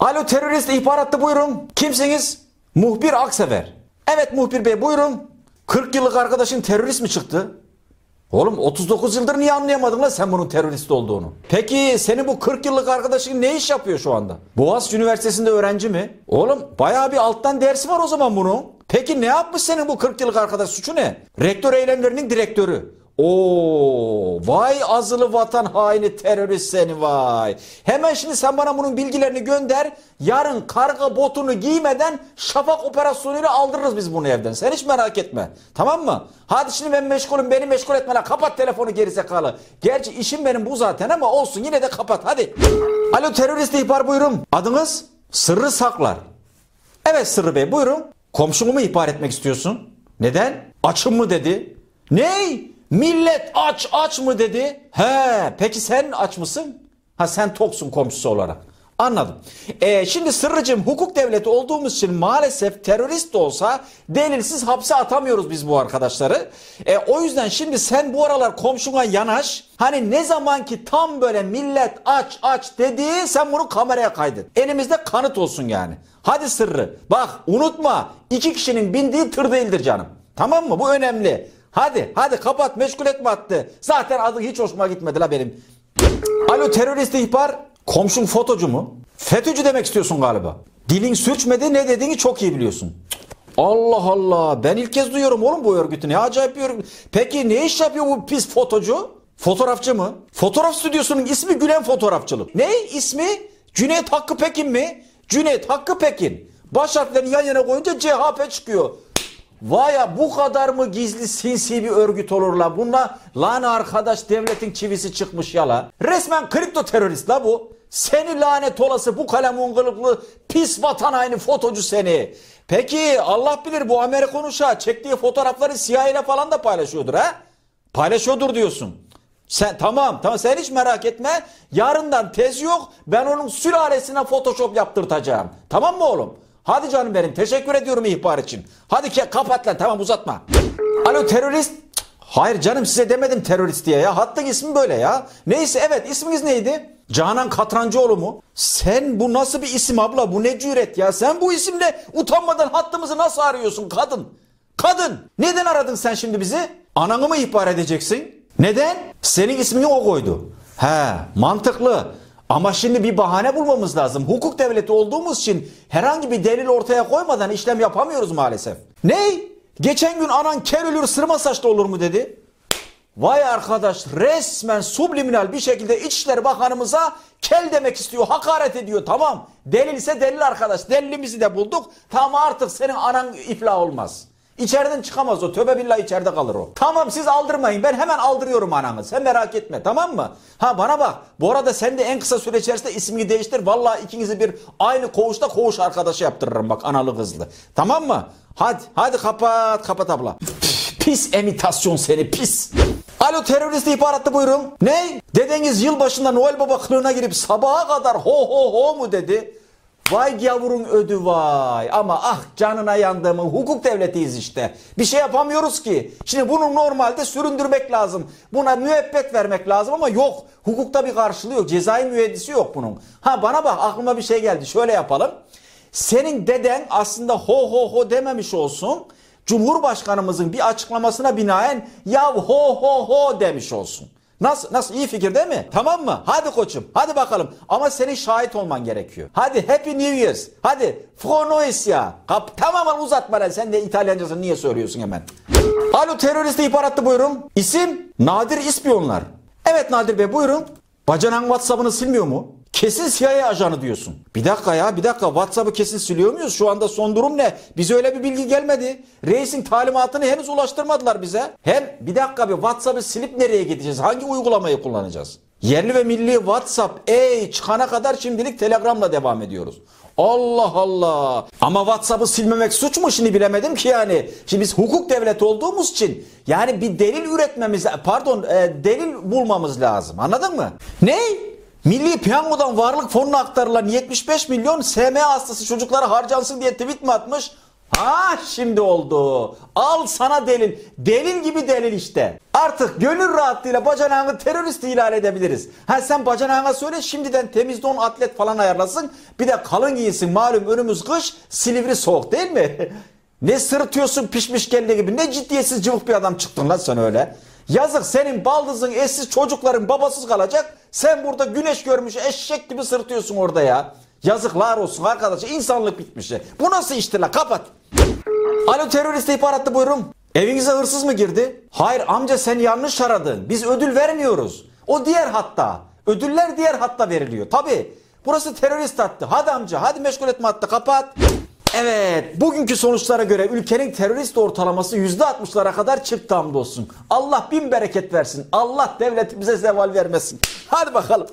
Alo terörist ihbarattı buyurun. Kimsiniz? Muhbir Aksever. Evet muhbir bey buyurun. 40 yıllık arkadaşın terörist mi çıktı? Oğlum 39 yıldır niye anlayamadın lan sen bunun terörist olduğunu? Peki senin bu 40 yıllık arkadaşın ne iş yapıyor şu anda? Boğaziçi Üniversitesi'nde öğrenci mi? Oğlum bayağı bir alttan dersi var o zaman bunun. Peki ne yapmış senin bu 40 yıllık arkadaş suçu ne? Rektör eylemlerinin direktörü. Oo, vay azılı vatan haini terörist seni vay. Hemen şimdi sen bana bunun bilgilerini gönder. Yarın karga botunu giymeden şafak operasyonuyla aldırırız biz bunu evden. Sen hiç merak etme. Tamam mı? Hadi şimdi ben meşgulüm beni meşgul etme lan. Kapat telefonu gerizekalı. Gerçi işim benim bu zaten ama olsun yine de kapat hadi. Alo terörist ihbar buyurun. Adınız? Sırrı Saklar. Evet Sırrı Bey buyurun. Komşumu mu ihbar etmek istiyorsun? Neden? Açım mı dedi? Ney? Millet aç aç mı dedi? He peki sen aç mısın? Ha sen toksun komşusu olarak. Anladım. Ee, şimdi Sırrıcığım hukuk devleti olduğumuz için maalesef terörist de olsa delilsiz hapse atamıyoruz biz bu arkadaşları. Ee, o yüzden şimdi sen bu aralar komşuna yanaş. Hani ne zaman ki tam böyle millet aç aç dedi sen bunu kameraya kaydet. Elimizde kanıt olsun yani. Hadi Sırrı bak unutma iki kişinin bindiği tır değildir canım. Tamam mı? Bu önemli. Hadi hadi kapat meşgul etme attı. Zaten adı hiç hoşuma gitmedi la benim. Alo terörist ihbar. Komşun fotocu mu? FETÖ'cü demek istiyorsun galiba. Dilin sürçmedi ne dediğini çok iyi biliyorsun. Allah Allah ben ilk kez duyuyorum oğlum bu örgütü ne acayip bir örgüt. Peki ne iş yapıyor bu pis fotocu? Fotoğrafçı mı? Fotoğraf stüdyosunun ismi Gülen Fotoğrafçılık. Ne ismi? Cüneyt Hakkı Pekin mi? Cüneyt Hakkı Pekin. Baş harflerini yan yana koyunca CHP çıkıyor. Vay ya bu kadar mı gizli sinsi bir örgüt olur la? Bunlar lan arkadaş devletin çivisi çıkmış ya la. Resmen kripto terörist la bu. Seni lanet olası bu kalem kılıklı pis vatan haini fotocu seni. Peki Allah bilir bu Amerikan uşağı çektiği fotoğrafları CIA falan da paylaşıyordur ha? Paylaşıyordur diyorsun. Sen tamam tamam sen hiç merak etme. Yarından tez yok. Ben onun sülalesine photoshop yaptırtacağım. Tamam mı oğlum? Hadi canım benim teşekkür ediyorum ihbar için. Hadi ke kapat lan tamam uzatma. Alo terörist. Hayır canım size demedim terörist diye ya. Hattın ismi böyle ya. Neyse evet isminiz neydi? Canan Katrancıoğlu mu? Sen bu nasıl bir isim abla? Bu ne cüret ya? Sen bu isimle utanmadan hattımızı nasıl arıyorsun kadın? Kadın! Neden aradın sen şimdi bizi? Ananı mı ihbar edeceksin? Neden? Senin ismini o koydu. He mantıklı. Ama şimdi bir bahane bulmamız lazım. Hukuk devleti olduğumuz için herhangi bir delil ortaya koymadan işlem yapamıyoruz maalesef. Ney? Geçen gün anan ker ölür sırma saçlı olur mu dedi. Vay arkadaş resmen subliminal bir şekilde İçişleri Bakanımıza kel demek istiyor, hakaret ediyor. Tamam delil ise delil arkadaş. Delilimizi de bulduk. Tamam artık senin anan iflah olmaz. İçeriden çıkamaz o. Tövbe billah içeride kalır o. Tamam siz aldırmayın. Ben hemen aldırıyorum ananı. Sen merak etme tamam mı? Ha bana bak. Bu arada sen de en kısa süre içerisinde ismini değiştir. Vallahi ikinizi bir aynı koğuşta koğuş arkadaşı yaptırırım bak analı kızlı. Tamam mı? Hadi hadi kapat kapat abla. Pis emitasyon seni pis. Alo terörist ihbaratı buyurun. Ne? Dedeniz yılbaşında Noel Baba kılığına girip sabaha kadar ho ho ho mu dedi? Vay gavurun ödü vay. Ama ah canına yandığımın hukuk devletiyiz işte. Bir şey yapamıyoruz ki. Şimdi bunu normalde süründürmek lazım. Buna müebbet vermek lazım ama yok. Hukukta bir karşılığı yok. Cezai müeddisi yok bunun. Ha bana bak aklıma bir şey geldi. Şöyle yapalım. Senin deden aslında ho ho ho dememiş olsun. Cumhurbaşkanımızın bir açıklamasına binaen ya ho ho ho demiş olsun. Nasıl nasıl iyi fikir değil mi? Tamam mı? Hadi koçum. Hadi bakalım. Ama senin şahit olman gerekiyor. Hadi Happy New Year's. Hadi Fronoisya. Kap tamamen uzatma lan. Sen de İtalyancasını niye söylüyorsun hemen? Alo terörist ihbaratı buyurun. İsim Nadir İspiyonlar. Evet Nadir Bey buyurun. Bacanan WhatsApp'ını silmiyor mu? Kesin CIA ajanı diyorsun. Bir dakika ya bir dakika WhatsApp'ı kesin siliyor muyuz? Şu anda son durum ne? Bize öyle bir bilgi gelmedi. Reisin talimatını henüz ulaştırmadılar bize. Hem bir dakika bir WhatsApp'ı silip nereye gideceğiz? Hangi uygulamayı kullanacağız? Yerli ve milli WhatsApp ey çıkana kadar şimdilik Telegram'la devam ediyoruz. Allah Allah. Ama WhatsApp'ı silmemek suç mu şimdi bilemedim ki yani. Şimdi biz hukuk devleti olduğumuz için yani bir delil üretmemiz pardon e, delil bulmamız lazım. Anladın mı? Ne? Milli Piyango'dan varlık fonuna aktarılan 75 milyon SMA hastası çocuklara harcansın diye tweet mi atmış? Ha şimdi oldu. Al sana delil. Delil gibi delil işte. Artık gönül rahatlığıyla bacanağını terörist ilan edebiliriz. Ha sen bacanağına söyle şimdiden temiz don atlet falan ayarlasın. Bir de kalın giyinsin malum önümüz kış Silivri soğuk değil mi? ne sırıtıyorsun pişmiş kelle gibi ne ciddiyetsiz cıvık bir adam çıktın lan sen öyle. Yazık senin baldızın eşsiz çocukların babasız kalacak. Sen burada güneş görmüş eşek gibi sırıtıyorsun orada ya. Yazıklar olsun arkadaş insanlık bitmiş. Bu nasıl iştir la kapat. Alo terörist ihbaratlı buyurun. Evinize hırsız mı girdi? Hayır amca sen yanlış aradın. Biz ödül vermiyoruz. O diğer hatta. Ödüller diğer hatta veriliyor. Tabi. Burası terörist hattı. Hadi amca hadi meşgul etme hattı kapat. Evet bugünkü sonuçlara göre ülkenin terörist ortalaması %60'lara kadar çıktı hamdolsun. Allah bin bereket versin. Allah devletimize zeval vermesin. Hadi bakalım.